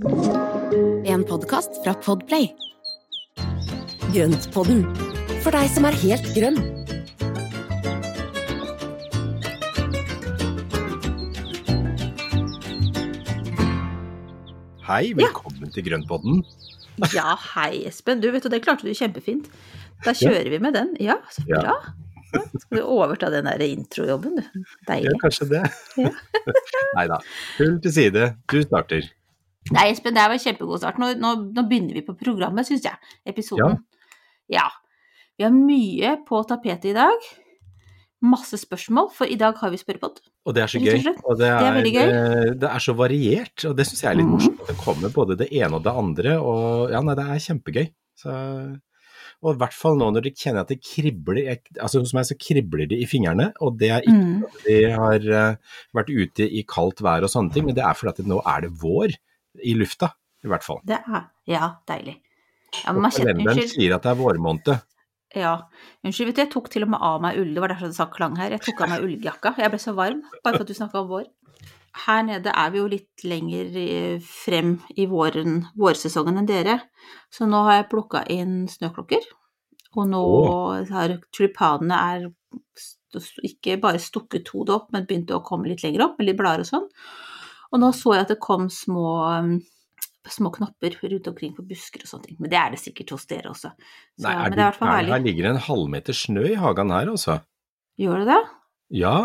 En podkast fra Podplay. Grøntpodden, for deg som er helt grønn. Hei, velkommen til Grønnpodden. Ja, hei Espen. Du vet du, det klarte du kjempefint. Da kjører vi med den. Ja, så bra. Ja, Skal du overta den der introjobben, du. Ja, Deilig. kanskje det. Ja. Nei da. Hull til side. Du starter. Nei, Espen, det var en kjempegod start. Nå, nå, nå begynner vi på programmet, syns jeg. Episoden. Ja. Vi har mye på tapetet i dag. Masse spørsmål, for i dag har vi spørrepod. Og det er så gøy. Og det er, Det er veldig gøy. Det, det er så variert, og det syns jeg er litt Mhm. morsomt. Det kommer både det ene og det andre, og ja, nei, det er kjempegøy. Så, og i hvert fall nå når de kjenner at det kribler, jeg, altså hos meg så kribler det i fingrene, og det er ikke Mm. at de har eh, vært ute i kaldt vær og sånne ting, men det er fordi at nå er det vår i lufta, i hvert fall. Det er Ja, deilig. Ja, men man kjenner, kalenderen sier at det er vårmåned. Ja, unnskyld, vet du, jeg tok til og med av meg ull, det var derfor det sa klang her. Jeg tok av meg ulljakka, jeg ble så varm, bare for at du snakka om vår. Her nede er vi jo litt lenger eh, frem i våren, vårsesongen enn dere, så nå har jeg plukka inn snøklokker. Og nå har tulipanene er ikke bare stukket hodet opp, men begynte å komme litt lenger opp, med litt blader og sånn. Og nå så jeg at det kom små, um, små knopper rundt omkring på busker og sånne ting. Men det er det sikkert hos dere også. Så, Nei, er men det er. Her ligger det en halvmeter snø i hagen her, altså. Gjør det det? Ja,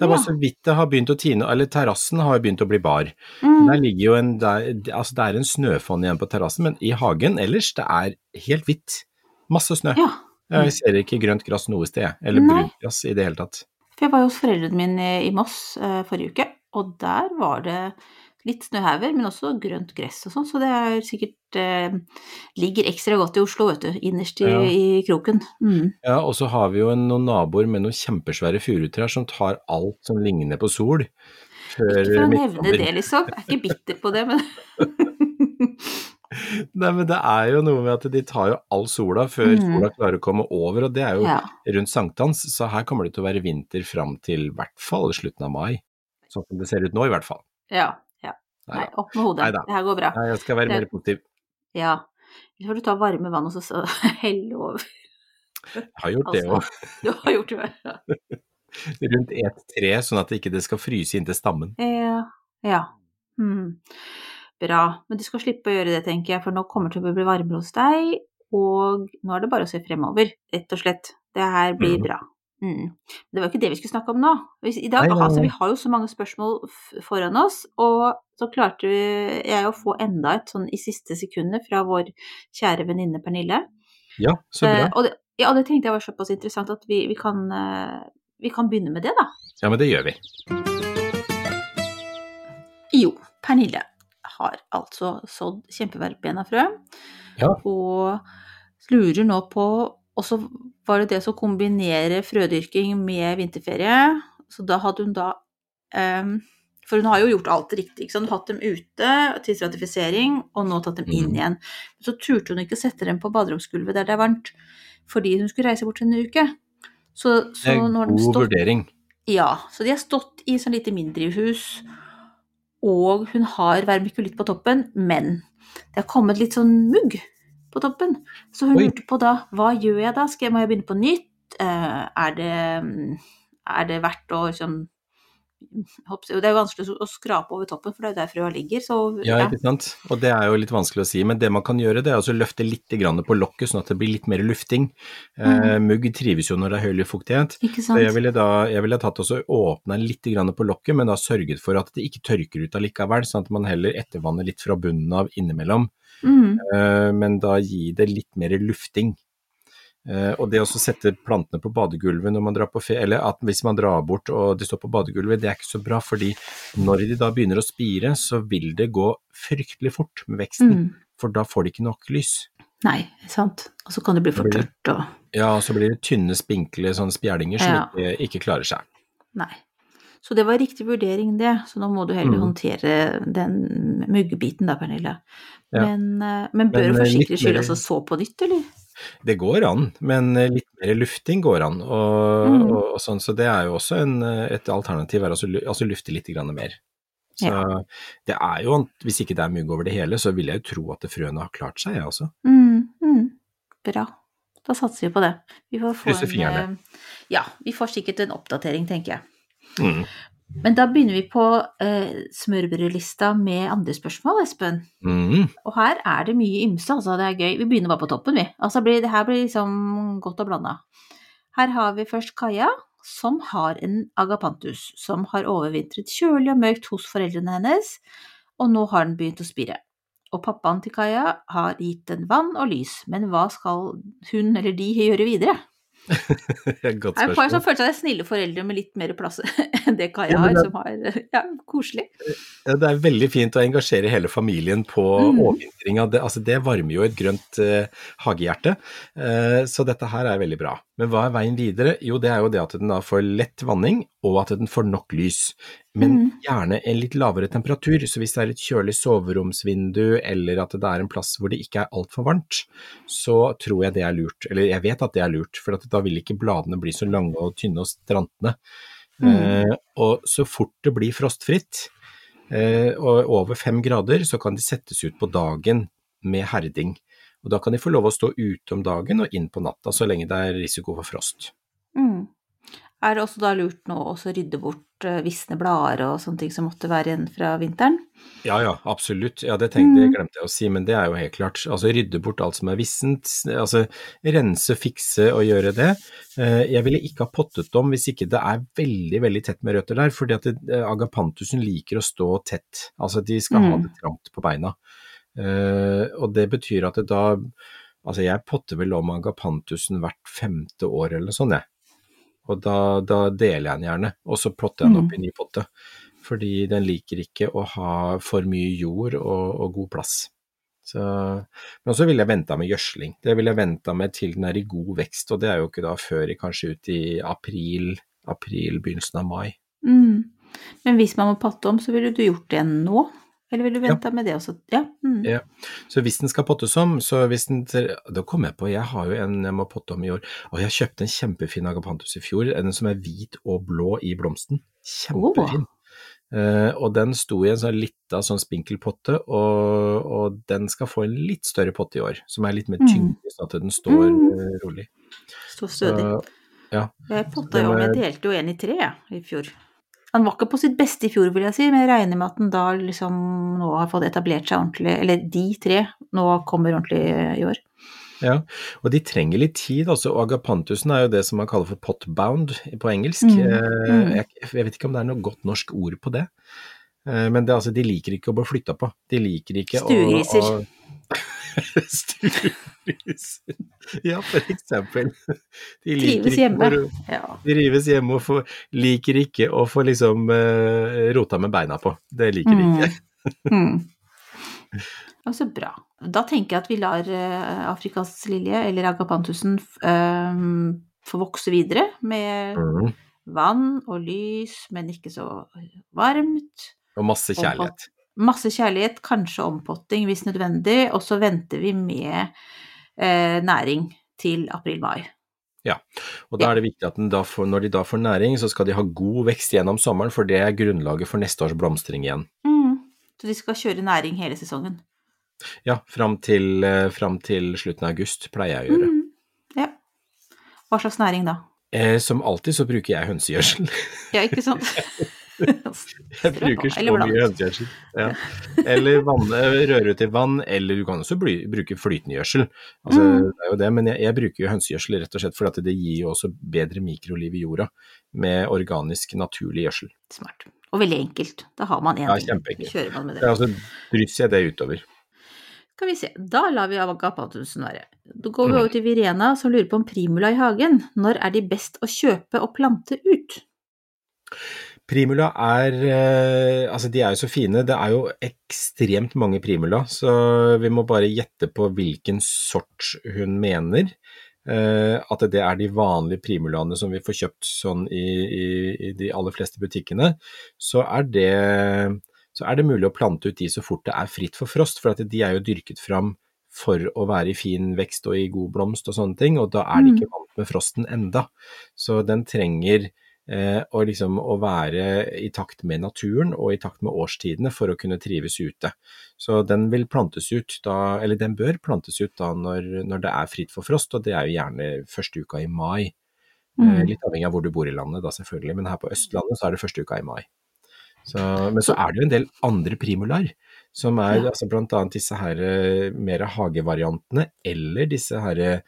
det var Ja. så vidt det har begynt å tine, eller terrassen har begynt å bli bar. Mm. Der ligger jo en, der, altså det er en snøfonn igjen på terrassen, men i hagen ellers, det er helt hvitt. Masse snø. Ja. Jeg ser ikke grønt gress noe sted, eller brunt gress i det hele tatt. For jeg var jo hos foreldrene mine i Moss uh, forrige uke, og der var det litt snøhauger, men også grønt gress og sånn, så det er sikkert eh, ligger ekstra godt i Oslo, vet du, innerst i, Ja. i kroken. Mm. Ja, og så har vi jo en, noen naboer med noen kjempesvære furutrær som tar alt som ligner på sol. Før Ikke for å nevne det, liksom. Jeg er ikke bitter på det, men Nei, men det er jo noe med at de tar jo all sola før mm. sola klarer å komme over, og det er jo ja. rundt sankthans, så her kommer det til å være vinter fram til i hvert fall slutten av mai. Sånn som det ser ut nå, i hvert fall. ja. ja. Nei, opp med hodet. Neida. Det her går bra. Nei, jeg skal være Det- mer positiv. Ja. Eller får du ta varme vann og så, helle over. Jeg har gjort det Altså. òg. Du har gjort det. Ja. Rundt et tre, sånn at det ikke skal fryse inntil stammen. Ja. ja. Hmm. Bra. Men du skal slippe å gjøre det, tenker jeg, for nå kommer det til å bli varmere hos deg, og nå er det bare å se fremover, rett og slett. Det her blir mm. bra. Mm. Det var jo ikke det vi skulle snakke om nå. I dag, Nei, nei, altså, vi har jo så mange spørsmål foran oss, og så klarte jeg å få enda et sånn i siste sekundet fra vår kjære venninne Pernille. Ja, så bra. Eh, og, det, ja, det tenkte jeg var såpass interessant at vi, vi, kan, eh, vi kan begynne med det, da. Ja, men det gjør vi. Jo, Pernille har altså sådd kjempeverbena-frø, Ja. og lurer nå på Og så var det det å kombinere frødyrking med vinterferie, så da hadde hun da um, For hun har jo gjort alt riktig. ikke sant? Hatt dem ute til stratifisering, og nå tatt dem inn igjen. igjen. Så turte hun ikke sette dem på baderomsgulvet der det er varmt, fordi hun skulle reise bort en uke. Så, Det er god stått vurdering. ja, så de har stått i sånn lite mindre hus, og hun har vermikulitt på toppen, men det har kommet litt sånn mugg på toppen. Så hun Oi. lurte på da, hva gjør jeg da? Skal jeg, må jeg begynne på nytt? Eh, er, det, er det verdt å liksom Det er jo vanskelig å skrape over toppen, for det er jo der frøa ligger. Så Ja, ja. ikke sant. Og det er jo litt vanskelig å si, men det man kan gjøre, det er å løfte litt på lokket, sånn at det blir litt mer lufting. Eh, mugg trives jo når det er høy luftfuktighet. Ikke Så jeg ville da jeg ville tatt åpna litt på lokket, men da sørget for at det ikke tørker ut allikevel, sånn at man heller ettervanner litt fra bunnen av innimellom. Mm. Eh, men da gi det litt mer lufting. Eh, og det å sette plantene på badegulvet når man drar på fe eller at hvis man drar bort og de står på badegulvet, det er ikke så bra, fordi når de da begynner å spire, så vil det gå fryktelig fort med veksten, Mm. for da får de ikke nok lys. Nei, sant. Og så kan det bli for tørt og Ja, og så blir det tynne, spinkle sånne spjældinger som Ja. ikke, ikke klarer seg. Nei. Så det var riktig vurdering, det. Så nå må du heller Mm. håndtere den muggebiten da, Pernille. Ja. Men, eh, men bør Men, du for eh, sikkerhets skyld altså så på nytt, eller? Det går an, men eh, litt mer lufting går an. Og, Mm. og, og sånn, så det er jo også en, et alternativ, er lu- altså lufte litt grann mer. Så det er jo, hvis ikke det er mugg over det hele, så vil jeg jo tro at frøene har klart seg, jeg også. Mm, mm. Bra. Da satser vi på det. Vi får få en, Ja, vi får sikkert en oppdatering, tenker jeg. Mm. Men da begynner vi på eh, smørbrødlista med andre spørsmål, Espen. Mm. Og her er det mye ymse, altså. Det er gøy. Vi begynner bare på toppen, vi. Altså, blir, det her blir liksom godt og blanda. Her har vi først Kaja, som har en agapantus, som har overvintret kjølig og mørkt hos foreldrene hennes, og nå har den begynt å spire. Og pappaen til Kaja har gitt den vann og lys, men hva skal hun eller de gjøre videre? Godt spørsmål. en par som føler er snille foreldre med litt mer plass enn det Kaja har, som har Ja, koselig. Ja, det er veldig fint å engasjere hele familien på Mm. overvintringa. Det, altså, det varmer jo et grønt uh, hagehjerte, Uh, så dette her er veldig bra. Men hva er veien videre? Jo, det er jo det at den får lett vanning, og at den får nok lys. Men Mm. gjerne en litt lavere temperatur, så hvis det er et kjølig soveromsvindu, eller at det er en plass hvor det ikke er altfor varmt, så tror jeg det er lurt. Eller jeg vet at det er lurt, for at da vil ikke bladene bli så lange og tynne og strantende. Mm. Eh, og så fort det blir frostfritt, eh, og over fem grader, så kan de settes ut på dagen med herding. Og da kan de få lov å stå ute om dagen og inn på natta, så lenge det er risiko for frost. Mm. Er det også da lurt nå å rydde bort eh, visne blader og sånne ting som måtte være igjen fra vinteren? Ja, ja, absolutt. Ja, det tenkte, jeg glemte jeg å si, men det er jo helt klart. Altså rydde bort alt som er vissent, altså rense, fikse og gjøre det. Eh, Jeg ville ikke ha pottet om hvis ikke det er veldig, veldig tett med røtter der, fordi at eh, agapantusen liker å stå tett. Altså de skal ha Mm. det trangt på beina. Og det betyr at det da Altså jeg potter vel om agapantusen hvert femte år eller sånn, jeg. Og da, da deler jeg den gjerne, og så plotter jeg den opp i ny potte. Fordi den liker ikke å ha for mye jord og, og god plass. Så, men så ville jeg venta med gjødsling. Det ville jeg venta med til den er i god vekst, og det er jo ikke da før i kanskje ut i april, april, begynnelsen av mai. Mm. Men hvis man må patte om, så ville du gjort det nå? Eller vil du venta med det også? Ja. Mm. Ja. Så hvis den skal pottes om, så hvis den Da kom jeg på, jeg har jo en jeg må potte om i år, og jeg kjøpte en kjempefin agapantus i fjor, en som er hvit og blå i blomsten. Kjempefin. Eh, og den sto i en sånn lita sånn spinkelpotte, og, og den skal få en litt større potte i år, som er litt mer Mm. sånn at den står Mm. eh, rolig. Står stødig. Uh, ja. Jeg potta jo om, jeg delte jo en i tre i fjor. Han var ikke på sitt beste i fjor, vil jeg si, men jeg regner med at han da liksom nå har fått etablert seg ordentlig, eller de tre nå kommer ordentlig i år. Ja, og de trenger litt tid. Altså, og agapantusen er jo det som man kaller for potbound på engelsk. Mm, Eh, mm. Jeg, jeg vet ikke om det er noe godt norsk ord på det. Eh, Men det, altså, de liker ikke å bli flytta på. De liker ikke Stuegriser. å, å Stuegriser. Ja, for eksempel. De Trives hjemme. å- Ja. De trives hjemme og får, liker ikke å få liksom eh, rota med beina på. Det liker de ikke. Mm. Og så bra. Da tenker jeg at vi lar eh, Afrikas lilje, eller agapantusen, f- eh, få vokse videre med Mm. vann og lys, men ikke så varmt. Og masse kjærlighet. Masse kjærlighet, kanskje ompotting hvis nødvendig, og så venter vi med eh, næring til april-mai. Ja, Og da er det viktig at får, når de da får næring, så skal de ha god vekst gjennom sommeren, for det er grunnlaget for neste års blomstring igjen. Mm. Så de skal kjøre næring hele sesongen. Ja, fram til, eh, fram til slutten av august pleier jeg å gjøre. Mm. Ja. Hva slags næring da? Eh, som alltid så bruker jeg hønsegjødsel. Ja, ikke sant? Jeg bruker så mye hønsegjødsel. Ja. Eller vann, røre i vann, eller du kan også bli, bruke flytende gjødsel. Altså, Mm. det er jo det, men jeg, jeg bruker jo hønsegjødsel rett og slett fordi det gir jo også bedre mikroliv i jorda med organisk, naturlig gjødsel. Smart. Og veldig enkelt. Da har man én Ja, ting. Kjører man med Det Ja, altså, drysser jeg det utover. Skal vi se, da lar vi agapantusen være. Da går vi Mm. over til Virena som lurer på om primula i hagen. Når er de best å kjøpe og plante ut? Primula er eh, Altså, de er jo så fine. Det er jo ekstremt mange primula, så vi må bare gjette på hvilken sort hun mener. Eh, at det er de vanlige primulaene som vi får kjøpt sånn i, i, i de aller fleste butikkene. Så er, det, så er det mulig å plante ut de så fort det er fritt for frost, for at de er jo dyrket fram for å være i fin vekst og i god blomst og sånne ting, og da er de Mm. ikke vant med frosten enda. Så den trenger og liksom å være i takt med naturen og i takt med årstidene for å kunne trives ute. Så den vil plantes ut da, eller den bør plantes ut da når, når det er fritt for frost, og det er jo gjerne første uka i mai. Eh, Mm. Litt avhengig av hvor du bor i landet da selvfølgelig, men her på Østlandet så er det første uka i mai. Så, men så er det jo en del andre primulaer, som er Ja. altså annet disse her eh, mer hagevariantene, eller disse her eh,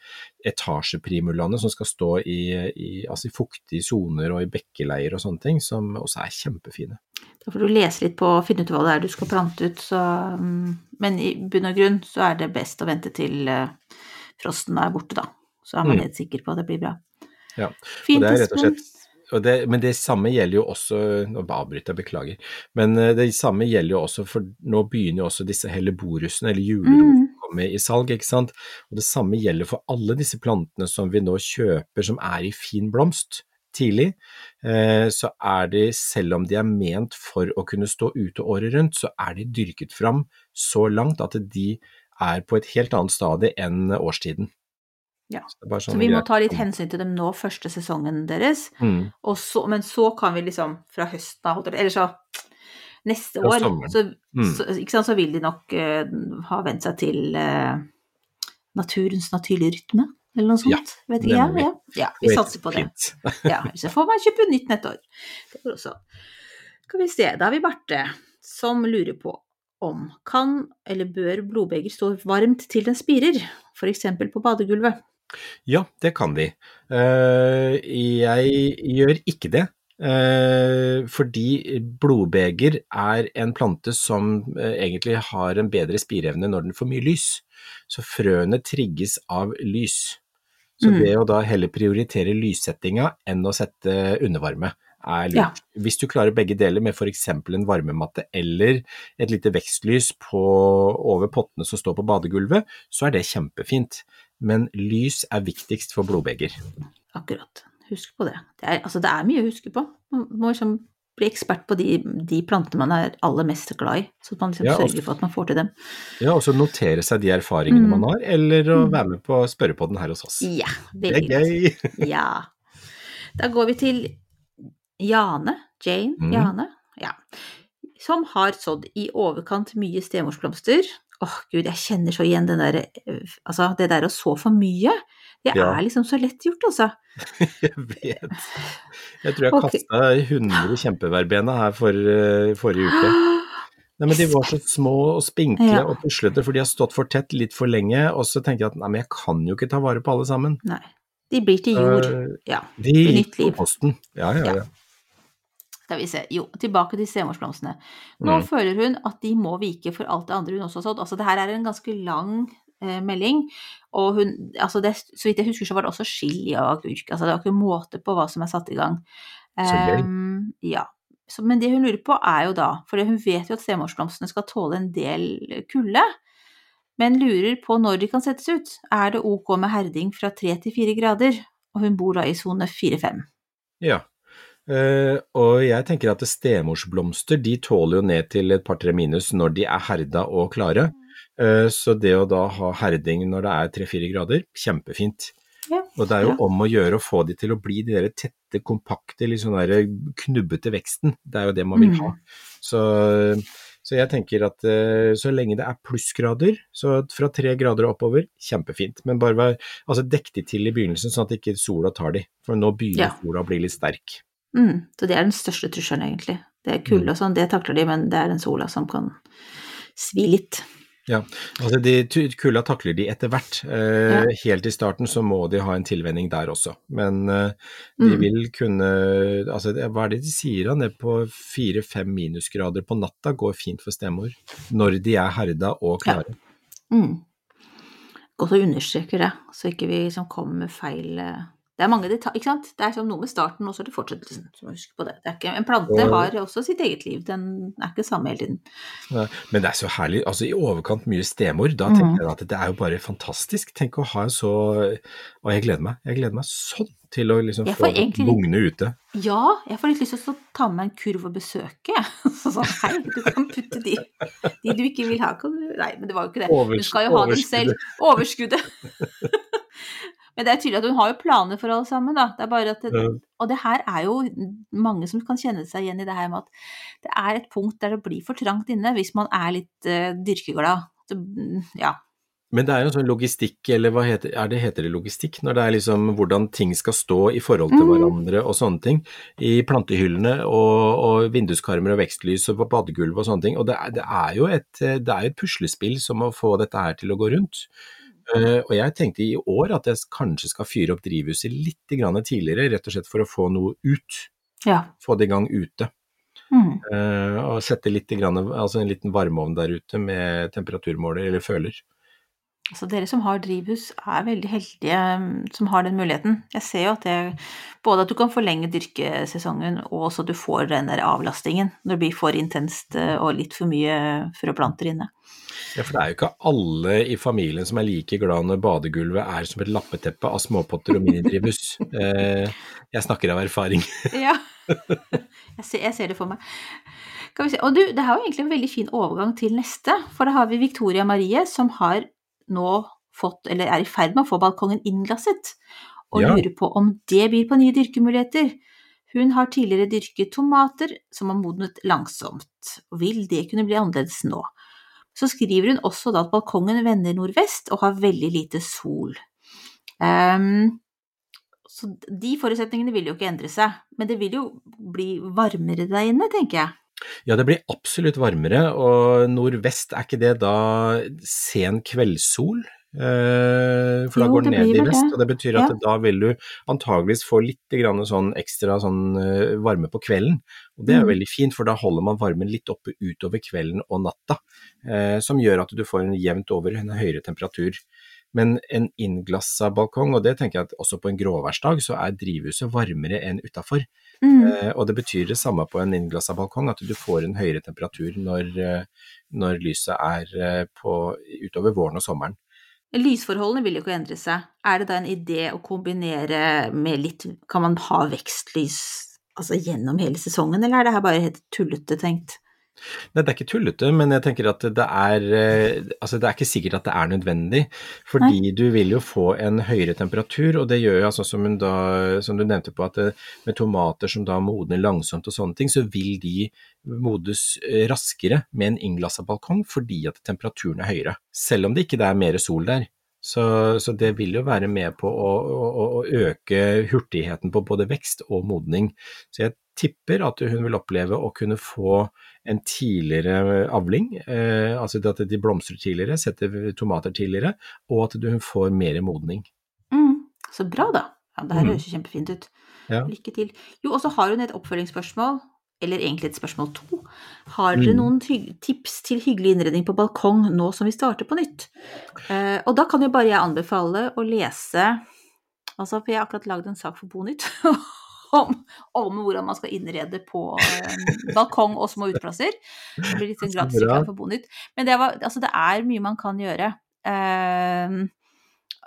etasjeprimulaene som skal stå i, i, altså i fuktige soner og i bekkeleier og sånne ting, som også er kjempefine. Da får du lese litt på og finne ut hva det er du skal plante ut, så mm, Men i bunn og grunn så er det best å vente til eh, frosten er borte, da. Så er man Mm. helt sikker på at det blir bra. Ja, Fint, det er rett og slett- Og det, men det samme gjelder jo også Nå avbryter jeg, beklager. Men eh, det samme gjelder jo også for nå begynner jo også disse helleborusene, eller julerosene, Mm. å komme i salg, ikke sant. Og det samme gjelder for alle disse plantene som vi nå kjøper som er i fin blomst tidlig. Eh, så er de, selv om de er ment for å kunne stå ute året rundt, så er de dyrket fram så langt at de er på et helt annet stadie enn årstiden. Ja. Så, er Så sånn vi må ta litt hensyn til dem nå, første sesongen deres. Mm. Og så, men så kan vi liksom fra høsten av, eller så neste år, så, Mm. så, sant, så vil de nok uh, ha vent seg til uh, naturens naturlige rytme, eller noe sånt. Ja, Vet ikke, jeg. ja, ja, vi satser på det. Ja, så får man kjøpe nytt neste år. Skal vi se, da har vi Barte som lurer på om kan eller bør blodbeger stå varmt til den spirer, f.eks. på badegulvet? Ja, det kan de. Eh, jeg gjør ikke det. eh, fordi blodbeger er en plante som eh, egentlig har en bedre spireevne når den får mye lys. Så frøene trigges av lys. Så Mm. det å da heller prioritere lyssettinga enn å sette undervarme er lurt. Ja. Hvis du klarer begge deler med f.eks. en varmematte eller et lite vekstlys på, over pottene som står på badegulvet, så er det kjempefint. Men lys er viktigst for blodbeger. Akkurat. Husk på det. Det er, altså, det er mye å huske på. Man må liksom bli ekspert på de, de plantene man er aller mest glad i, så man liksom Ja, også, sørger for at man får til dem. Ja, og så notere seg de erfaringene Mm. man har, eller å Mm. være med på spørrepodden her hos oss. Ja, Det er gøy! Ja. Da går vi til Jane, Jane, mm. Jane, ja. Som har sådd i overkant mye stemorsblomster. Åh gud, jeg kjenner så igjen den der, eh, altså det der å så for mye. Det Ja. er liksom så lett gjort, altså. Jeg vet. Jeg tror jeg okay. kasta 100 kjempeverbena her for, eh, forrige uke. Nei, men De var så små og spinkle Ja. og puslete, for de har stått for tett litt for lenge. Og så tenkte jeg at nei, men jeg kan jo ikke ta vare på alle sammen. Nei. De blir til jord. Uh, Ja. De gikk på posten. posten. Ja, ja, ja. Skal vi se. Jo, tilbake til stemorsblomstene. Nå Mm. føler hun at de må vike for alt det andre hun også har sådd. Altså, det her er en ganske lang eh, melding, og hun Altså, det, så vidt jeg husker, så var det også chili og agurk. Altså, det var ikke måte på hva som er satt i gang. Ehm, ja. Så, men det hun lurer på, er jo da For hun vet jo at stemorsblomstene skal tåle en del kulde. Men lurer på når de kan settes ut. Er det ok med herding fra tre til fire grader? Og hun bor da i sone fire-fem. ja. Eh, og jeg tenker at stemorsblomster de tåler jo ned til et par-tre minus når de er herda og klare. Uh, så det å da ha herding når det er tre-fire grader, kjempefint. Ja, Og det er jo ja. om å gjøre å få de til å bli de der tette, kompakte, litt sånn der knubbete veksten. Det er jo det man vil Mm. ha. Så, så jeg tenker at uh, så lenge det er plussgrader, så fra tre grader og oppover, kjempefint. Men bare vær, altså dekk de til i begynnelsen, sånn at ikke sola tar de. For nå begynner Ja. sola å bli litt sterk. Mm, så det er den største trusselen, egentlig. Det er kulde og sånn, det takler de, men det er den sola som kan svi litt. Ja, altså de kulda takler de etter hvert. Eh, Ja. Helt i starten så må de ha en tilvenning der også, men eh, de Mm. vil kunne altså Hva er det de sier da? Ned på fire-fem minusgrader på natta går fint for stemor. Når de er herda og Ja. klare. Mm. Godt å understreke det, så ikke vi liksom kommer med feil eh, Det er mange detaljer, ikke sant? Det er som noe med starten, og så er det fortsettelsen. Så må huske på det. det ikke, en plante Og- har også sitt eget liv, den er ikke samme hele tiden. Nei, Men det er så herlig. altså I overkant mye stemor. Da Mm. tenker jeg at det er jo bare fantastisk. Tenk å ha en så Og jeg gleder meg. Jeg gleder meg sånn til å liksom få egentlig litt- ute. Ja, jeg får litt lyst til å ta med en kurv og besøke. Så sånn, hei, du kan putte de, de du ikke vil ha, Nei, men det var jo ikke det. Du skal jo ha dem selv. Overskuddet. Men det er tydelig at hun har jo planer for alle sammen, da. Det er bare at det, Ja. Og det her er jo mange som kan kjenne seg igjen i det her med at det er et punkt der det blir for trangt inne hvis man er litt uh, dyrkeglad. Så, mm, ja. Men det er en sånn logistikk, eller hva heter, er det, heter det logistikk? Når det er liksom hvordan ting skal stå i forhold til Mm. hverandre og sånne ting. I plantehyllene og, og vinduskarmer og vekstlys og på badegulv og sånne ting. Og det er, det er jo et, det er jo et puslespill som å få dette her til å gå rundt. Eh, og jeg tenkte i år at jeg kanskje skal fyre opp drivhuset litt grann tidligere, rett og slett for å få noe ut. ja. Få det i gang ute. Mm. Uh, og sette litt grann, altså en liten varmeovn der ute med temperaturmåler eller føler. Så dere som har drivhus er veldig heldige mm, som har den muligheten. Jeg ser jo at det både at du kan forlenge dyrkesesongen, og også at du får den der avlastningen når det blir for intenst eh, og litt for mye frøplanter inne. Ja, for det er jo ikke alle i familien som er like glad når badegulvet er som et lappeteppe av småpotter og minidrivhus. Eh, jeg snakker av erfaring. Ja, jeg ser, jeg ser det for meg. Skal vi se. Og du, det er jo egentlig en veldig fin overgang til neste, for da har vi Victoria Marie som har nå fått, eller er i ferd med å få balkongen innglasset, og Ja. lurer på om det byr på nye dyrkemuligheter. Hun har tidligere dyrket tomater som har modnet langsomt, og vil det kunne bli annerledes nå? Så skriver hun også da at balkongen vender nordvest og har veldig lite sol. Um, så de forutsetningene vil jo ikke endre seg, men det vil jo bli varmere der inne, tenker jeg. Ja, det blir absolutt varmere, og nordvest, er ikke det da sen kveldssol? Eh, for da Jo, går det ned i vest, og det betyr at Ja. da vil du antageligvis få litt grann sånn ekstra sånn eh, varme på kvelden. Og det er Mm. veldig fint, for da holder man varmen litt oppe utover kvelden og natta, eh, som gjør at du får en jevnt over en høyere temperatur. Men en innglassa balkong, og det tenker jeg at også på en gråværsdag, så er drivhuset varmere enn utafor. Mm. Eh, og det betyr det samme på en innglassa balkong, at du får en høyere temperatur når, eh, når lyset er eh, på, utover våren og sommeren. Lysforholdene vil jo ikke endre seg. Er det da en idé å kombinere med litt Kan man ha vekstlys altså gjennom hele sesongen, eller er det her bare helt tullete tenkt? Nei, det er ikke tullete, men jeg tenker at det er eh, Altså, det er ikke sikkert at det er nødvendig, fordi du vil jo få en høyere temperatur, og det gjør jo altså som, da, som du nevnte på, at det, med tomater som da modner langsomt og sånne ting, så vil de modnes eh, raskere med en innglassa balkong fordi at temperaturen er høyere, selv om det ikke er mer sol der. Så, så det vil jo være med på å, å, å øke hurtigheten på både vekst og modning. Så jeg tipper at hun vil oppleve å kunne få en tidligere avling, eh, altså at de blomstrer tidligere, setter tomater tidligere, og at hun får mer modning. Mm. Så bra, da. Ja, det her Mm. høres jo kjempefint ut. Ja. Lykke til. Jo, og så har hun et oppfølgingsspørsmål, eller egentlig et spørsmål to. Har dere Mm. noen tips til hyggelig innredning på balkong nå som vi starter på nytt? Eh, og da kan jo bare jeg anbefale å lese Altså, for jeg har akkurat lagd en sak for Bonytt om, om hvordan man skal innrede på eh, balkong og små uteplasser. Det blir litt sånn Så gratis reklame for Bonytt. Men det, var, altså, det er mye man kan gjøre. Eh,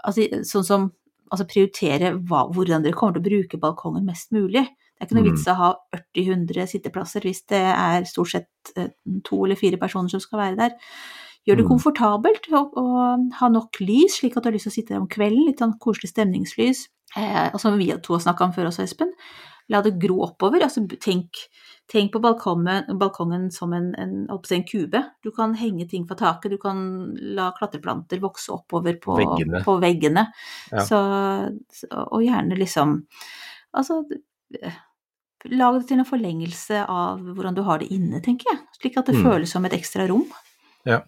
altså, sånn som altså prioritere hva, hvordan dere kommer til å bruke balkongen mest mulig. Det er ikke noe Mm. vits å ha 40-100 sitteplasser hvis det er stort sett eh, to eller fire personer som skal være der. Gjør det Mm. komfortabelt å, å ha nok lys, slik at du har lyst til å sitte der om kvelden. Litt sånn koselig stemningslys. Eh, og som vi to har snakka om før også, Espen. La det gro oppover. Altså, tenk, tenk på balkongen, balkongen som en, en, en kube. Du kan henge ting fra taket, du kan la klatreplanter vokse oppover på Veggene. På veggene. Ja. Så, så, og gjerne liksom Altså eh, Lag det til en forlengelse av hvordan du har det inne, tenker jeg. Slik at det Mm. føles som et ekstra rom. Ja,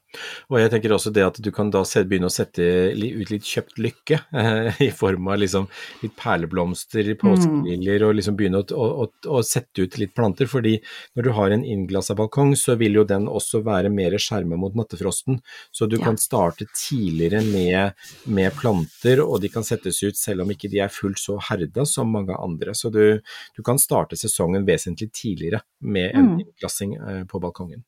og jeg tenker også det at du kan da begynne å sette ut litt kjøpt lykke, eh, i form av liksom litt perleblomster, påskeliljer, og liksom begynne å, å, å, sette ut litt planter, fordi når du har en innglassa balkong, så vil jo den også være mer skjermet mot nattefrosten, så du Ja. kan starte tidligere med, med planter, og de kan settes ut selv om ikke de er fullt så herda som mange andre, så du, du kan starte sesongen vesentlig tidligere med en Mm. innglassing eh, på balkongen.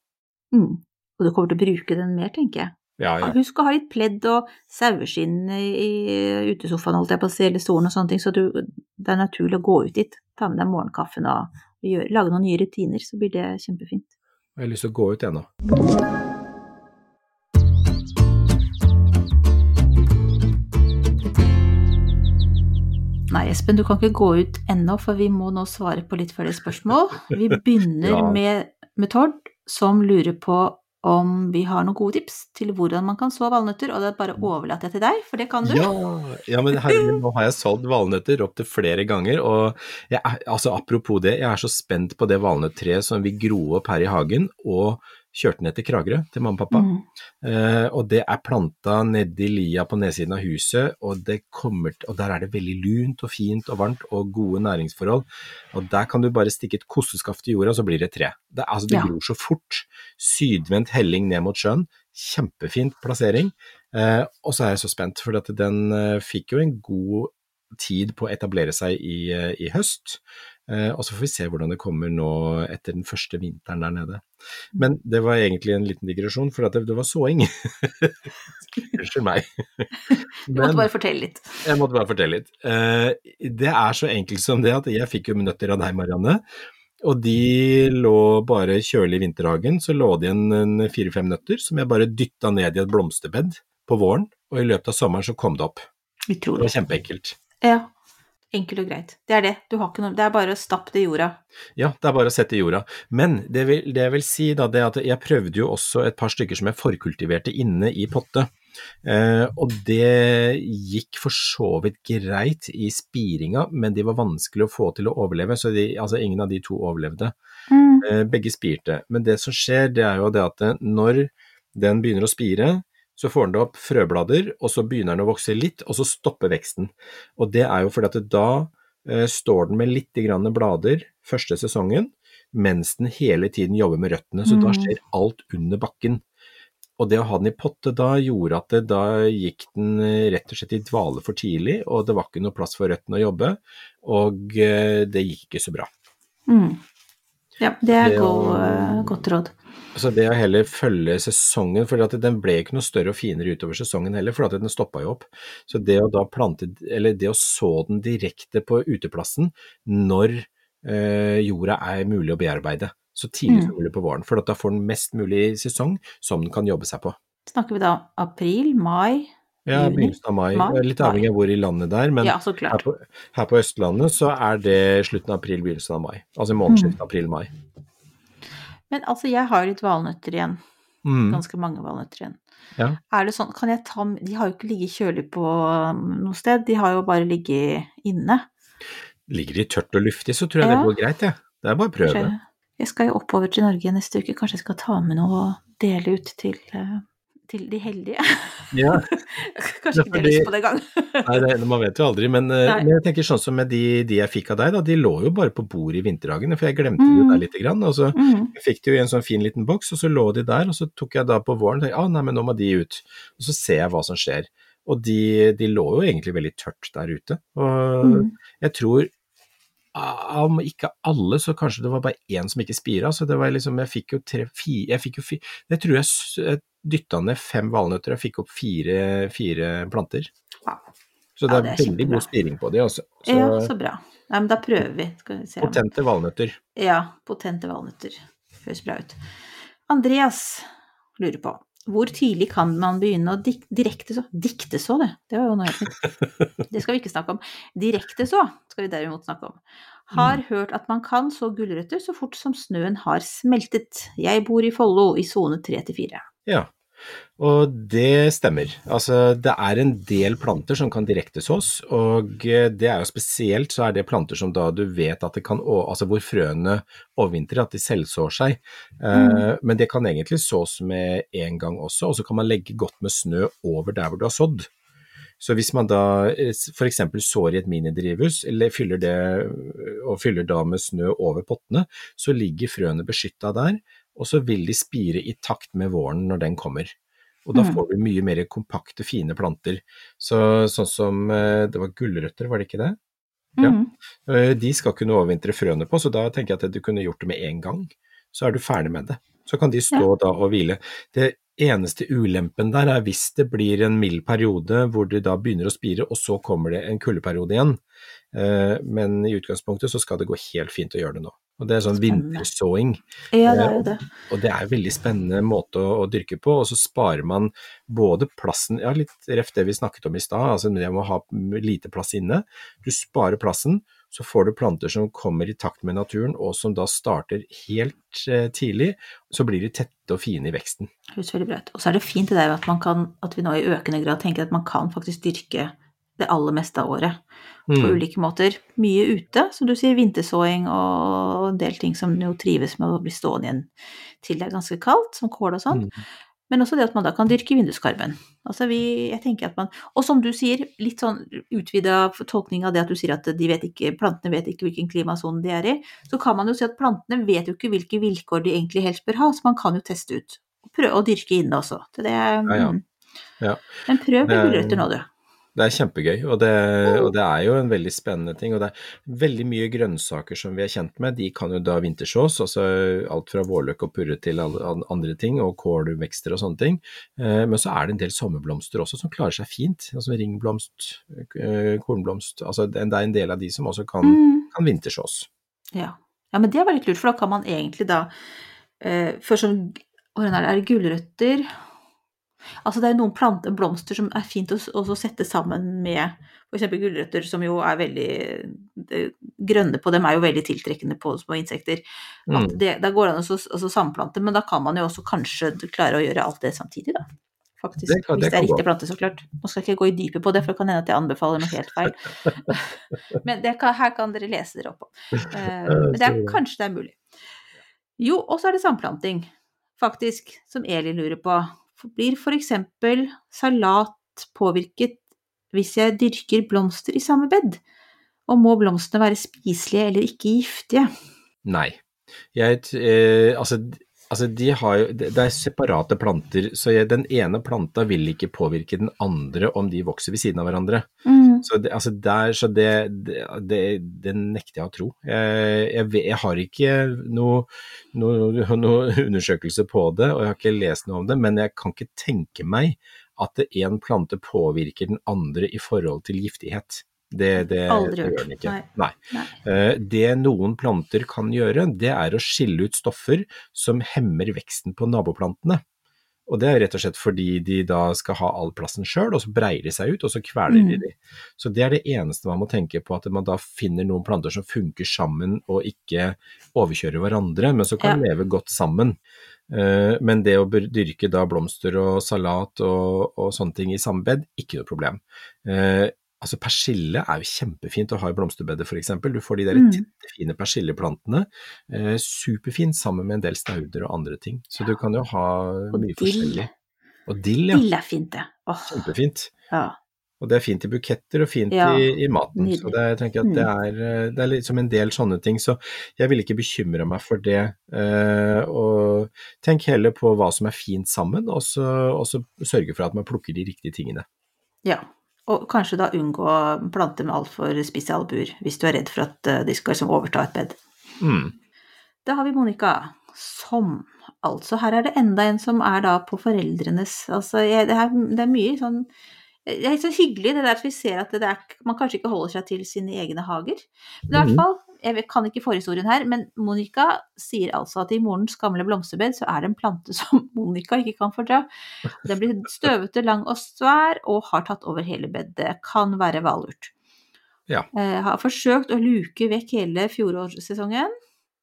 Mm. Og du kommer til å bruke den mer, tenker jeg. Ja, ja. Husk å ha litt pledd og saueskinn i, utesofaen, holdt jeg på å si, eller stolen og sånne ting, så du, det er naturlig å gå ut dit. Ta med deg morgenkaffen og gjøre, lage noen nye rutiner, så blir det kjempefint. Jeg har lyst til å gå ut ennå. Nei, Espen, du kan ikke gå ut ennå, for vi må nå svare på litt flere spørsmål. Vi begynner Ja. med, med Tord, som lurer på om vi har noen gode tips til hvordan man kan så valnøtter, og det bare overlater jeg til deg, for det kan du. Ja, ja men herregud, nå har jeg solgt valnøtter opptil flere ganger, og jeg altså apropos det, jeg er så spent på det valnøttreet som vi gro opp her i hagen, og kjørte ned til Kragerø, til mamma og pappa. Mm. Eh, og det er planta nedi lia på nedsiden av huset, og, det kommer, og der er det veldig lunt og fint og varmt og gode næringsforhold. Og der kan du bare stikke et kosteskaft i jorda, så blir det tre. Det, altså, det Ja. gror så fort. Sydvendt helling ned mot sjøen. Kjempefint plassering. Eh, og så er jeg så spent, for at den eh, fikk jo en god tid på å etablere seg i, eh, i høst. Eh, og så får vi se hvordan det kommer nå etter den første vinteren der nede. Men det var egentlig en liten digresjon, for at det, det var såing. Unnskyld meg. Du måtte bare fortelle litt. Jeg måtte bare fortelle litt. Eh, det er så enkelt som det at jeg fikk jo nøtter av deg, Marianne. Og de lå bare kjølig i vinterhagen, så lå det igjen en fire-fem nøtter som jeg bare dytta ned i et blomsterbed på våren, og i løpet av sommeren så kom det opp. Det var kjempeenkelt. Ja. Enkelt og greit. Det er det. Du har ikke noe Det er bare å stappe det i jorda. Ja, det er bare å sette i jorda. Men det, vil, det jeg vil si da, det er at jeg prøvde jo også et par stykker som jeg forkultiverte inne i potte. Eh, og det gikk for så vidt greit i spiringa, men de var vanskelig å få til å overleve, så de, altså ingen av de to overlevde. Eh, begge spirte. Men det som skjer, det er jo det at eh, når den begynner å spire, så får den opp frøblader, og så begynner den å vokse litt, og så stopper veksten. Og det er jo fordi at da eh, står den med litt grann blader første sesongen, mens den hele tiden jobber med røttene, så da Mm. skjer alt under bakken. Og det å ha den i potte da gjorde at det, da gikk den eh, rett og slett i dvale for tidlig, og det var ikke noe plass for røttene å jobbe, og eh, det gikk ikke så bra. Mm. Ja, det er Det god, og, godt råd. Så det å heller følge sesongen, for den ble ikke noe større og finere utover sesongen heller, for den stoppa jo opp. Så det å da plante, eller det å så den direkte på uteplassen når eh, jorda er mulig å bearbeide, så tidlig som Mm. mulig på våren, for at da får den mest mulig sesong som den kan jobbe seg på. Snakker vi da april, mai? Ja, begynnelsen av mai, Mai? litt avhengig av hvor i landet det er, men Ja, her, på, her på Østlandet så er det slutten av april, begynnelsen av mai. Altså månedsskiftet Mm. april-mai. Men altså, jeg har litt valnøtter igjen. Mm. Ganske mange valnøtter igjen. Ja. Er det sånn, kan jeg ta De har jo ikke ligget kjølig på um, noe sted, de har jo bare ligget inne. Ligger de tørt og luftig, så tror jeg Ja. det går greit, jeg. Det er bare å prøve. Jeg skal jo oppover til Norge neste uke, kanskje jeg skal ta med noe og dele ut til, eh, til de heldige. Ja. Kanskje ikke de har lyst på det engang. Nei, det, man vet jo aldri, men, eh, men jeg tenker sånn som med de, de jeg fikk av deg, da, de lå jo bare på bordet i vinterhagene, for jeg glemte det Mm. der lite grann. Og så Mm. jeg fikk de jo i en sånn fin liten boks, og så lå de der, og så tok jeg da på våren og tenkte ah, nei, men nå må de ut. Og så ser jeg hva som skjer. Og de, de lå jo egentlig veldig tørt der ute. Og Mm. jeg tror om ikke alle, så kanskje det var bare én som ikke spira. Så det var liksom, jeg fikk jo tre, fire, jeg fikk jo fire, Det tror jeg, jeg dytta ned fem valnøtter, jeg fikk opp fire, fire planter. Wow. Så det Ja, det er veldig god spiring på de, altså. Så Ja, så bra. Nei, men da prøver vi. Vi se. potente valnøtter. Ja, potente valnøtter. Høres bra ut. Andreas lurer på hvor tidlig kan man begynne å dik direkte så Dikte så, det. Det var jo noe helt nytt. Det skal vi ikke snakke om. Direkte så skal vi derimot snakke om. Har hørt at man kan så gulrøtter så fort som snøen har smeltet. Jeg bor i Follo, i sone 3 til 4. Ja, og det stemmer. Altså, det er en del planter som kan direktesås, og eh, det er jo spesielt så er det planter som da du vet at det kan, altså hvor frøene overvintrer, at de selvsår seg. Eh, Men det kan egentlig sås med en gang også, og så kan man legge godt med snø over der hvor du har sådd. Så hvis man da f.eks. sår i et minidrivhus, eller fyller det, og fyller da med snø over pottene, så ligger frøene beskytta der, og så vil de spire i takt med våren når den kommer. Og da Mm. får du mye mer kompakte, fine planter. Så, sånn som eh, det var gulrøtter, var det ikke det? Ja. Mhm. Eh, De skal kunne overvintre frøene på, så da tenker jeg at du kunne gjort det med en gang. Så er du ferdig med det. Så kan de stå da og hvile. Det eneste ulempen der er hvis det blir en mild periode hvor det da begynner å spire, og så kommer det en kuldeperiode igjen. Eh, Men i utgangspunktet så skal det gå helt fint å gjøre det nå. Og det er sånn vintersåing. Ja, det er jo det. Og det er en veldig spennende måte å, å dyrke på, og så sparer man både plassen, ja litt ref det vi snakket om i stad, altså det med å ha lite plass inne. Du sparer plassen, så får du planter som kommer i takt med naturen, og som da starter helt eh, tidlig. Så blir de tette og fine i veksten. Høres veldig bra ut. Og så er det fint det der at, man kan, at vi nå i økende grad tenker at man kan faktisk dyrke det aller meste av året på Mm. ulike måter. Mye ute, som du sier, vintersåing og en del ting som jo trives med å bli stående igjen til det er ganske kaldt, som kål og sånn. Mm. Men også det at man da kan dyrke vinduskarmen. Altså vi, jeg tenker at man, og som du sier, litt sånn utvida tolkning av det at du sier at de vet ikke, plantene vet ikke hvilken klimasone de er i, så kan man jo si at plantene vet jo ikke hvilke vilkår de egentlig helst bør ha, så man kan jo teste ut. Prøve å dyrke inne også. Det, det, ja. mm. Ja. Men prøv med er- gulrøtter nå, du. Det er kjempegøy, og det, og det er jo en veldig spennende ting. Og det er veldig mye grønnsaker som vi er kjent med, de kan jo da vintersås, altså alt fra vårløk og purre til andre ting, og kålvekster og sånne ting. Eh, Men så er det en del sommerblomster også som klarer seg fint, altså ringblomst, eh, kornblomst, altså det er en del av de som også kan, Mm. kan vintersås. Ja. ja, men det var litt lurt, for da kan man egentlig da først For sånn Hvordan er det, er det gulrøtter Altså det er noen planter, blomster, som er fint å også sette sammen med f.eks. gulrøtter, som jo er veldig det Grønne på dem er jo veldig tiltrekkende på små insekter. Mm. det, da går det an å altså samplante, men da kan man jo også kanskje klare å gjøre alt det samtidig, da. Faktisk. Det kan- hvis det er riktig plante, så klart. Nå skal jeg ikke gå i dypet på det, for det kan hende at jeg anbefaler noe helt feil. Men det kan, her kan dere lese dere opp på. Eh, men det er, kanskje det er mulig. Jo, og så er det samplanting, faktisk, som Elin lurer på. Blir f.eks. salat påvirket hvis jeg dyrker blomster i samme bed? Og må blomstene være spiselige eller ikke giftige? Nei. Jeg, eh, altså, altså de har jo, det er separate planter, så jeg, den ene planta vil ikke påvirke den andre om de vokser ved siden av hverandre. Mm. Så det, altså der, så det, det, det, nekter jeg å tro. Jeg, jeg, jeg har ikke noe, noe, noe undersøkelse på det, og jeg har ikke lest noe om det, men jeg kan ikke tenke meg at en plante påvirker den andre i forhold til giftighet. Det, det, gjør den ikke. Nei. Nei. Nei. Eh, Det noen planter kan gjøre, det er å skille ut stoffer som hemmer veksten på naboplantene. Og det er rett og slett fordi de da skal ha all plassen sjøl, og så breier de seg ut, og så kveler de Mm. de. Så det er det eneste man må tenke på, at man da finner noen planter som funker sammen og ikke overkjører hverandre, men som kan Ja. leve godt sammen. Eh, Men det å dyrke da blomster og salat og, og sånne ting i samme bed, ikke noe problem. Altså Persille er jo kjempefint å ha i blomsterbedet f.eks. Du får de der Mm. fine persilleplantene. Eh, superfint sammen med en del stauder og andre ting. Så du kan jo ha Og mye dill. forskjellig. Og dill, ja. Dill er fint, det. Oh. Kjempefint. ja. Og det er fint i buketter og fint Ja, i, i maten. nydelig. Så det, jeg tenker at det er, eh, det er liksom en del sånne ting. Så jeg vil ikke bekymre meg for det. Eh, og tenk heller på hva som er fint sammen, og så, og så sørge for at man plukker de riktige tingene. ja. Og kanskje da unngå planter med altfor spisse albuer, hvis du er redd for at eh, de skal liksom overta et bed. Mm. Da har vi Monica, som altså Her er det enda en som er da på foreldrenes Altså, jeg, det, er, det er mye sånn Det er så hyggelig det der at vi ser at det er, man kanskje ikke holder seg til sine egne hager. Men i hvert Mhm. fall, jeg kan ikke forhistorien her, men Monica sier altså at i morens gamle blomsterbed så er det en plante som Monica ikke kan fordra. Den blir støvete, lang og svær og har tatt over hele bedet. Kan være valurt. Ja. Eh, har forsøkt å luke vekk hele fjorårssesongen.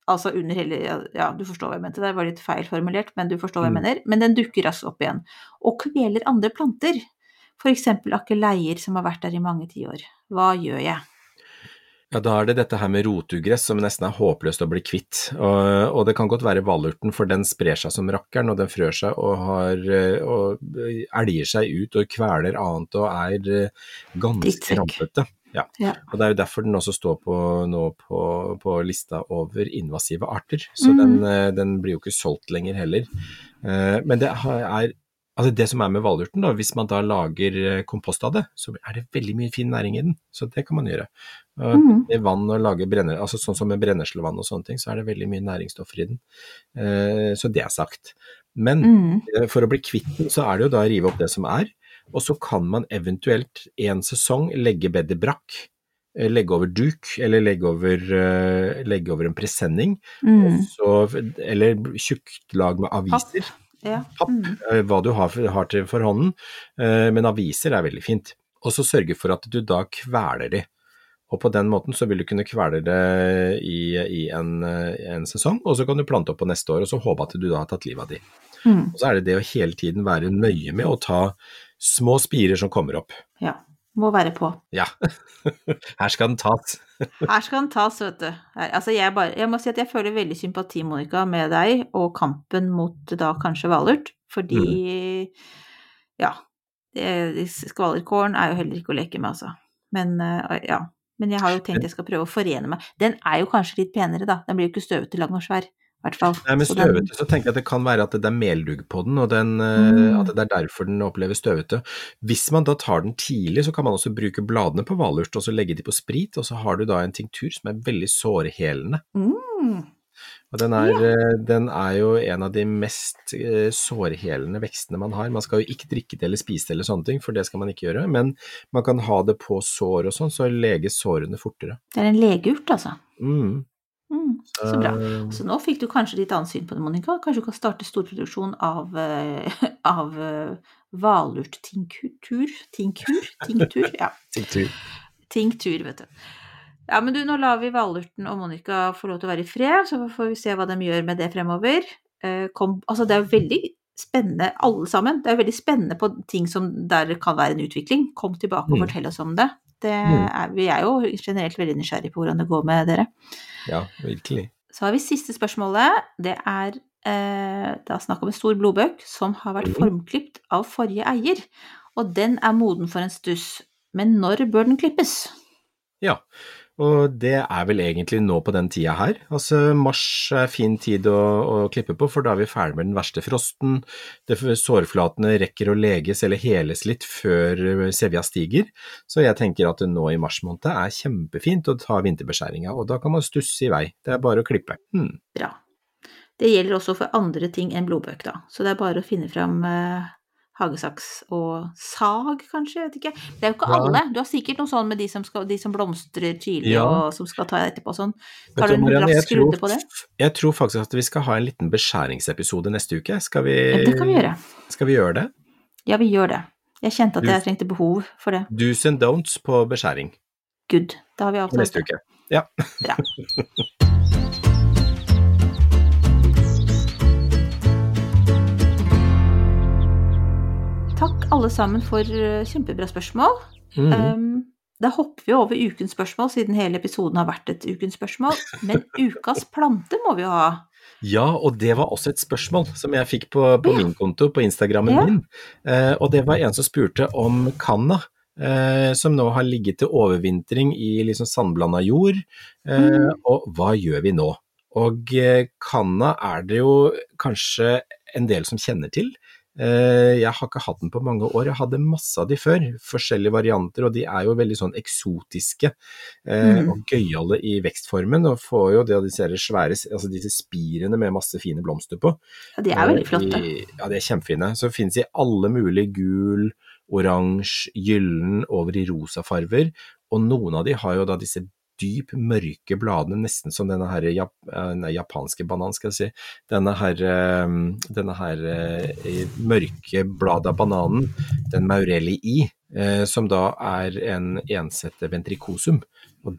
Altså under hele Ja, du forstår hva jeg mente, det var litt feil formulert, men du forstår hva jeg Mm. mener. Men den dukker raskt opp igjen. Og kveler andre planter. Eksempel akeleier som har vært der i mange tiår. Hva gjør jeg? Ja, da er det dette her med rotugress som nesten er håpløst å bli kvitt. Og, og det kan godt være valurten, for den sprer seg som rakkeren, og den frør seg og, har, eh, og elger seg ut og kveler annet og er eh, ganske rampete. Ja. Ja. Og det er jo derfor den også står på, nå på, på lista over invasive arter. Så mm. den, eh, den blir jo ikke solgt lenger heller. Eh, Men det er Altså det som er med valurten, da, hvis man da lager eh, kompost av det, så er det veldig mye fin næring i den. Så det kan man gjøre. Mm. I vann og lage brenner, altså sånn som med brenneslevann og sånne ting, så er det veldig mye næringsstoffer i den. Eh, Så det er sagt. Men Mm. for å bli kvitt den, så er det jo da å rive opp det som er, og så kan man eventuelt en sesong legge bedet brakk. legge over duk, eller legge over, legge over en presenning, Mm. og så- eller tjukt lag med aviser. Ja. Mm. eh, hva du har, har til for hånden, eh, men aviser er veldig fint. Og så sørge for at du da kveler de. Og på den måten så vil du kunne kvele det i, i en, eh, en sesong, og så kan du plante opp på neste år, og så håpe at du da har tatt livet av de. Mm. Og så er det det å hele tiden være nøye med å ta små spirer som kommer opp. ja. Må være på. Ja, her skal den tas. Her skal den tas, vet du. Altså jeg, bare, jeg må si at jeg føler veldig sympati, Monica, med deg og kampen mot da kanskje Valurt, fordi ja. Skvalerkålen er jo heller ikke å leke med, altså. Men eh, ja. Men jeg har jo tenkt jeg skal prøve å forene meg. Den er jo kanskje litt penere, da. Den blir jo ikke støvete, lang og svær. Hvert fall. Nei, men støvete så tenker jeg at det kan være at det er meldugg på den, og den, eh, Mm. at det er derfor den opplever støvete. Hvis man da tar den tidlig, så kan man også bruke bladene på valurt og så legge de på sprit, og så har du da en tinktur som er veldig sårhelende. Mm. Og den er, ja. den er jo en av de mest eh, sårhelende vekstene man har. Man skal jo ikke drikke det eller spise det eller sånne ting, for det skal man ikke gjøre, men man kan ha det på sår og sånn, så leges sårene fortere. Det er en legeurt, altså. Mm. Mm. Så bra. Eh, Så nå fikk du kanskje litt annet syn på det, Monica. Kanskje du kan starte storproduksjon av, eh, av eh, hvalurttinktur? Tinkur? Tinktur? Ja. tinktur. Tinktur, vet du. Ja, men du, nå lar vi valurten og Monica få lov til å være i fred, så får vi se hva de gjør med det fremover. Kom, altså, det er jo veldig spennende, alle sammen. Det er veldig spennende på ting som der kan være en utvikling. Kom tilbake og Mm. fortell oss om det. Det Mm. er, vi er jo generelt veldig nysgjerrige på hvordan det går med dere. Ja, virkelig. Så har vi siste spørsmålet. Det er eh, da snakk om en stor blodbøk som har vært Mhm. formklipt av forrige eier. Og den er moden for en stuss. Men når bør den klippes? Ja, og det er vel egentlig nå på den tida her. Altså mars er fin tid å, å klippe på, for da er vi ferdig med den verste frosten. Det, sårflatene rekker å leges eller heles litt før sevja stiger. Så jeg tenker at nå i mars måned er kjempefint å ta vinterbeskjæringa, og da kan man stusse i vei. Det er bare å klippe. Hmm. Bra. Det gjelder også for andre ting enn blodbøk, da. Så det er bare å finne fram eh, hagesaks og sag, kanskje, jeg vet ikke. Det er jo ikke Ja. alle. Du har sikkert noe sånn med de som, skal, de som blomstrer tidlig Ja. og som skal ta etterpå sånn. Tar du en rask runde på det? Jeg tror faktisk at vi skal ha en liten beskjæringsepisode neste uke. Skal vi, Ja, det kan vi gjøre. Skal vi gjøre det? Ja, vi gjør det. Jeg kjente at jeg trengte behov for det. Do's and don'ts på beskjæring Good. Da har vi avtalt neste uke. Ja. Bra. Takk alle sammen for eh, kjempebra spørsmål. Mm. Um, da hopper vi over ukens spørsmål, siden hele episoden har vært et ukens spørsmål. Men ukas plante må vi jo ha. Ja, og det var også et spørsmål som jeg fikk på, på Ja. min konto, på Instagrammen Ja. min. Eh, og det var en som spurte om kanna, eh, som nå har ligget til overvintring i liksom sandblanda jord. Eh, Mm. Og hva gjør vi nå? Og eh, kanna er det jo kanskje en del som kjenner til. Eh, jeg har ikke hatt den på mange år, jeg hadde masse av de før, forskjellige varianter, og de er jo veldig sånn eksotiske eh, Mm. og gøyale i vekstformen, og får jo det disse svære, altså disse spirene med masse fine blomster på. Ja, de er veldig Eh, flotte. I, ja, de er kjempefine. Så finnes i alle mulige gul, oransje, gyllen, over i rosa farver, og noen av de har jo da disse dyp mørke bladene, nesten som denne her jap eh, nei, japanske banan, skal jeg si. Denne her, eh, denne her eh, mørke bladet av bananen, den maurelli i, som da er en ensette ventricosum. Og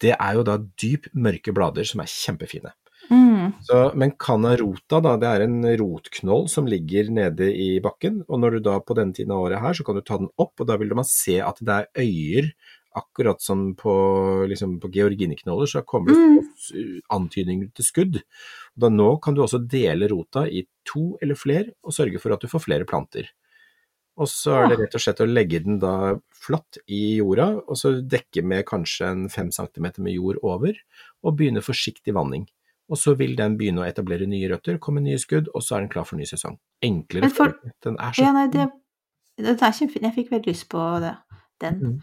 det er jo da dyp mørke blader som er kjempefine. Mm. Så, men canarota, da, det er en rotknoll som ligger nede i bakken, og når du da på denne tiden av året her, så kan du ta den opp, og da vil man se at det er øyer, akkurat som på, liksom på georgineknoller, så kommer det Mm. antydninger til skudd. Da nå kan du også dele rota i to eller flere, og sørge for at du får flere planter. Og så er det rett og slett å legge den da flatt i jorda, og så dekke med kanskje en fem centimeter med jord over, og begynne forsiktig vanning. Og så vil den begynne å etablere nye røtter, komme nye skudd, og så er den klar for ny sesong. Enklere for-. Den er så Ja, nei, det, det er kjempefint. Jeg fikk veldig lyst på det, den. Mm.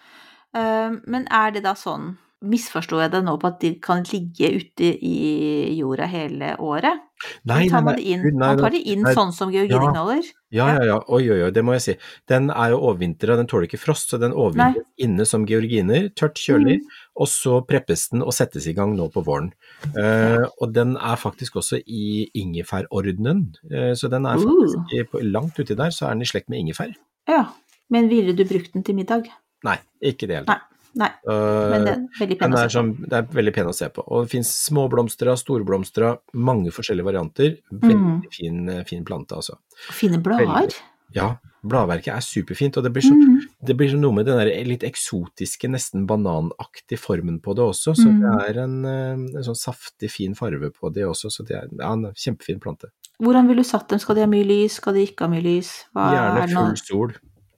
Eh, men er det da sånn, misforstår jeg det nå på at de kan ligge ute i jorda hele året? Nei, tar nei, man nei, inn? Gud, nei, Man tar nei, det inn nei, sånn som georgineknoller? Ja, ja, ja. Oi, oi, oi, det må jeg si. Den er jo overvintra, den tåler ikke frost, så den overvintrer inne som georginer, tørt, kjølig, Mm. og så preppes den og settes i gang nå på våren. Uh, og den er faktisk også i ingefærordenen, uh, så den er faktisk Uh. langt uti der, så er den i slekt med ingefær. Ja. Men ville du brukt den til middag? Nei, ikke det hele Nei. tatt. Nei. Eh, Men det er veldig pen å se på. sånn, det er veldig pen å se på. Og det finnes småblomstra, storblomstra, mange forskjellige varianter. Veldig Mm. fin, eh, fin plante, altså. Fine blader. Ja, bladverket er superfint, og det blir, så, Mm. det blir noe med den der litt eksotiske, nesten bananaktige formen på det også. Så Mm. det er en, eh, en sånn saftig, fin farve på det også, så det er ja, en kjempefin plante. Hvordan ville du satt dem? Skal de ha mye lys? Skal de ikke ha mye lys? Hva Gjerne er full sol.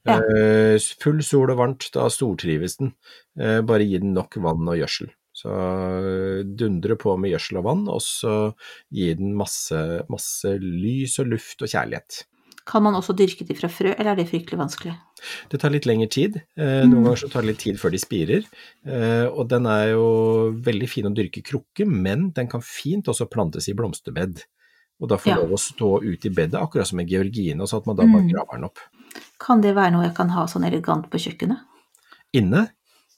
Ja. Eh, full sol og varmt, da stortrives den. Eh, bare gi den nok vann og gjødsel. Så eh, dundre på med gjødsel og vann, og så gi den masse, masse lys og luft og kjærlighet. Kan man også dyrke de fra frø, eller er det fryktelig vanskelig? Det tar litt lengre tid. Eh, Mm. noen ganger så tar det litt tid før de spirer. Og den er jo veldig fin å dyrke krukke, men den kan fint også plantes i blomsterbed. Og da får Ja. lov å stå ute i bedet, akkurat som en georgine, så at man da bare Mm. graver den opp. Kan det være noe jeg kan ha sånn elegant på kjøkkenet? Inne?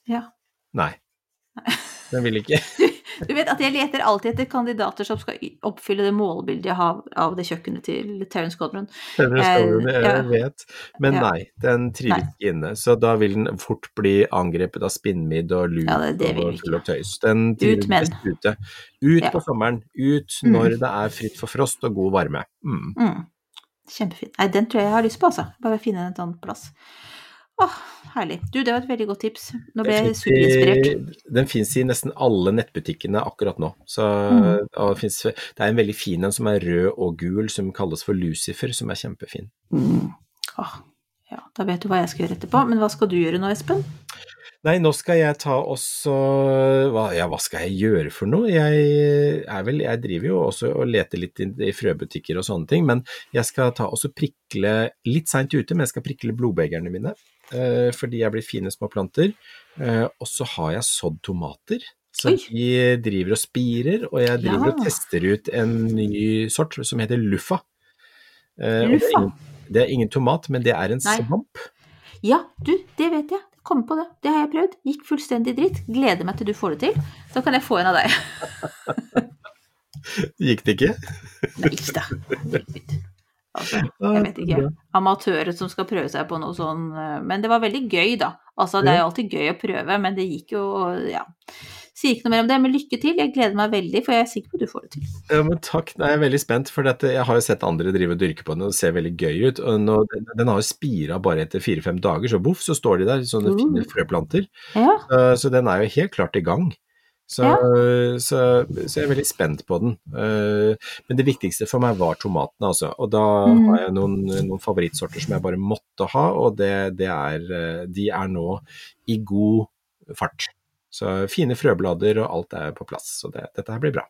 Ja. Nei. Den vil ikke. Du vet at jeg leter alltid etter kandidater som skal oppfylle det målbildet jeg har av det kjøkkenet til Terence Codron. Denne skogen, jeg ja. vet. Men nei, den trives ikke inne. Så da vil den fort bli angrepet av spinnmidd og lut Ja, og full av tøys. Den trives best ute. Ut Ja. på sommeren. Ut Mm. når det er fritt for frost og god varme. Mm. Mm. Kjempefint. Nei, den tror jeg jeg har lyst på, altså. Bare finne en sånn plass. Åh, herlig. Du, det var et veldig godt tips. Nå ble jeg superinspirert. Den fins i nesten alle nettbutikkene akkurat nå. Så, Mm. det, finnes, det er en veldig fin en som er rød og gul, som kalles for Lucifer, som er kjempefin. Mm. Åh, ja, da vet du hva jeg skal gjøre etterpå. Men hva skal du gjøre nå, Espen? Nei, nå skal jeg ta også hva, Ja, hva skal jeg gjøre for noe? Jeg er vel Jeg driver jo også og leter litt i, i frøbutikker og sånne ting, men jeg skal ta også prikle Litt seint ute, men jeg skal prikle blodbegerne mine. eh, fordi jeg blir fine små planter. Eh, og så har jeg sådd tomater. Så Oi. de driver og spirer, og jeg driver og tester ut en ny sort som heter luffa. Eh, og Det er, Luffa? ingen, det er ingen tomat, men det er en Nei. svamp. Ja, du, det vet jeg. Kom på det. Det har jeg prøvd. Gikk fullstendig dritt. Gleder meg til du får det til. Så kan jeg få en av deg. Gikk det ikke? Nei da. Altså, jeg vet ikke. Amatører som skal prøve seg på noe sånn eh, Men det var veldig gøy, da. Altså, det er jo alltid gøy å prøve, men det gikk jo Ja. Sier ikke noe mer om det, men lykke til. Jeg gleder meg veldig, for jeg er sikker på at du får det til. Ja, men takk. Nei, jeg er veldig spent, for dette, jeg har jo sett andre drive og dyrke på den, og det ser veldig gøy ut. Nå, den, den har jo spira bare etter fire-fem dager, så boff, så står de der, sånne Uh. fine frøplanter. Ja. Så, så den er jo helt klart i gang. Så, Ja. så, så jeg er veldig spent på den. Eh, Men det viktigste for meg var tomatene, altså. Og da Mm. har jeg noen, noen favorittsorter som jeg bare måtte ha, og det, det er, eh, de er nå i god fart. Så fine frøblader og alt er på plass, så det, dette her blir bra.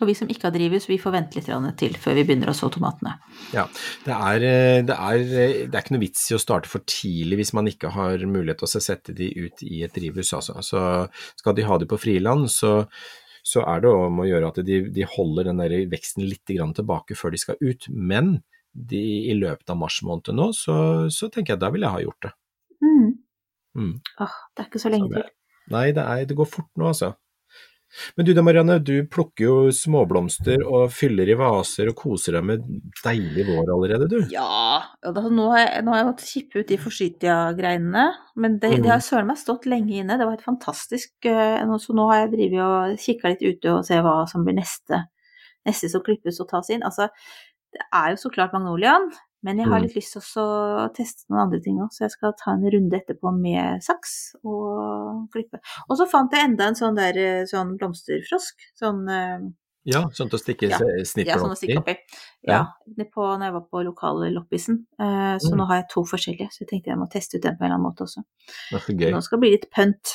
Og vi som ikke har drivhus, vi får vente litt til før vi begynner å så tomatene. Ja, det er, det, er, det er ikke noe vits i å starte for tidlig hvis man ikke har mulighet til å sette de ut i et drivhus. Altså. Så skal de ha de på friland, så, så er det om å gjøre at de, de holder den der veksten litt grann tilbake før de skal ut. Men de, i løpet av mars måned nå, så, så tenker jeg da vil jeg ha gjort det. Mm. Mm. Åh, det er ikke så lenge Så det- til. Nei, det, er, det går fort nå, altså. Men du da, Marianne, du plukker jo småblomster og fyller i vaser og koser deg med deilig vår allerede, du. Ja, da, nå, har jeg, nå har jeg måttet kippe ut de forsytia-greinene, men det, mm. de har søren meg stått lenge inne. Det var helt fantastisk. eh, Så nå har jeg drevet og kikka litt ute og se hva som blir neste, neste som klippes og tas inn. Altså, det er jo så klart magnoliaen, men jeg har Mhm. litt lyst til å teste noen andre ting òg, så jeg skal ta en runde etterpå med saks og klippe. Og så fant jeg enda en sånn der eh, sånn blomsterfrosk. Sånn eh, Ja, sånn til å stikke Ja, snitt ja, sånn å stikke oppi. Ja. Ja, på, når jeg var på lokale loppisen. Eh, så Mm. nå har jeg to forskjellige, så jeg tenkte jeg må teste ut den på en eller annen måte også. Det så gøy. Nå skal det bli litt pønt.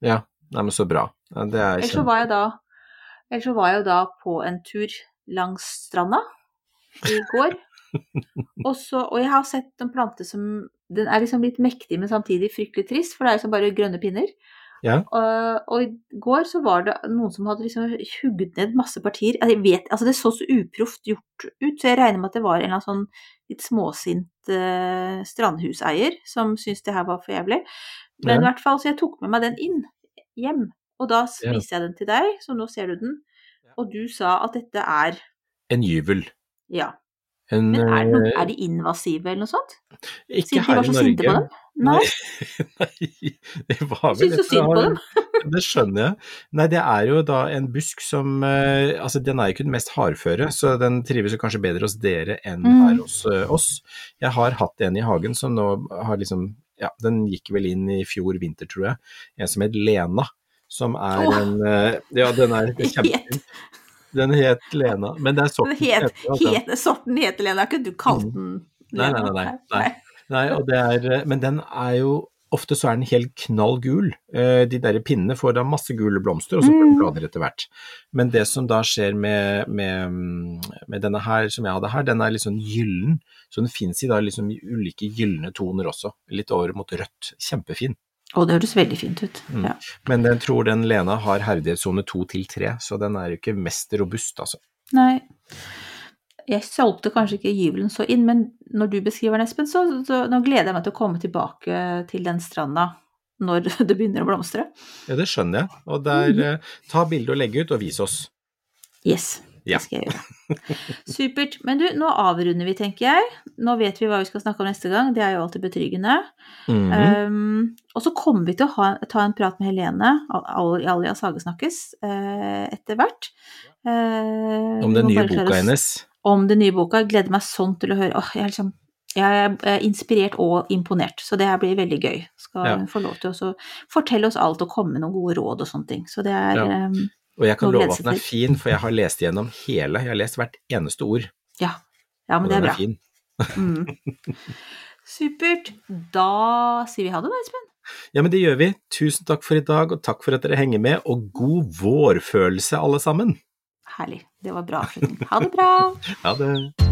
Ja, nei, men så bra. Ja, det er Ellers så var jeg da Ellers så var jeg jo da på en tur langs stranda i går. og, så, og jeg har sett en plante som Den er liksom litt mektig, men samtidig fryktelig trist, for det er liksom bare grønne pinner. Ja. Og, og i går så var det noen som hadde liksom hugget ned masse partier. Altså, Jeg vet, altså Det så så uproft gjort ut, så jeg regner med at det var en eller annen sånn litt småsint eh, strandhuseier som syntes det her var for jævlig. Men Ja. i hvert fall, så jeg tok med meg den inn hjem, og da Ja. jeg den til deg, så nå ser du den. Og du sa at dette er En gyvel. Ja. En, Men er, det noe, er de invasive eller noe sånt? ikke Siden her i Norge. sinte på dem? Nei, Nei, det var vel syns du synd på dem. Det skjønner jeg. Nei, det er jo da en busk som eh, Altså, den er jo ikke den mest hardføre, så den trives jo kanskje bedre hos dere enn Mm. her hos eh, oss. Jeg har hatt en i hagen som nå har liksom Ja, den gikk vel inn i fjor vinter, tror jeg. En som het Lena. Som er oh. en eh, Ja, den er kjempefin. Den het Lena. Men det er sorten Den het, heter, altså. het, sorten heter Lena, har ikke du kalt den Nei, nei, Lena? nei, nei, nei. Nei, og det er, men den er jo Ofte så er den helt knall gul. Eh, De der pinnene får da masse gule blomster, og så får den Mm. blader etter hvert. Men det som da skjer med, med, med denne her som jeg hadde her, den er litt sånn gyllen. Så den fins i da liksom ulike gylne toner også. Litt over mot rødt. Kjempefin. Å, det høres veldig fint ut. Mm. Ja. Men jeg tror den Lena har herdighetssone to til tre, så den er jo ikke mest robust, altså. Nei. Jeg solgte kanskje ikke gyvelen så inn, men når du beskriver den, Espen, så, så nå gleder jeg meg til å komme tilbake til den stranda når det begynner å blomstre. Ja, det skjønner jeg. Og der, Mm. eh, ta bilde og legge ut, og vis oss. Yes, Ja. det skal jeg gjøre. Supert. Men du, nå avrunder vi, tenker jeg. Nå vet vi hva vi skal snakke om neste gang, det er jo alltid betryggende. Mhm. Um, og så kommer vi til å ha, ta en prat med Helene, i al- alias Hagesnakkes, uh, etter hvert. Uh, Om den nye boka hennes. Om den nye boka. Jeg gleder meg sånn til å høre. Åh, jeg, er liksom, jeg er inspirert og imponert, så det her blir veldig gøy. Skal Ja. få lov til å fortelle oss alt og komme med noen gode råd og sånne ting. Så det er Ja. um, Og jeg kan love at den er fin, for jeg har lest gjennom hele. Jeg har lest hvert eneste ord, ja. ja, men det er den bra. er fin. Mm. Supert. Da sier vi ha det da, Espen. Ja, men det gjør vi. Tusen takk for i dag, og takk for at dere henger med, og god vårfølelse alle sammen. Herlig. Det var bra avslutning. Ha det bra. Ha det.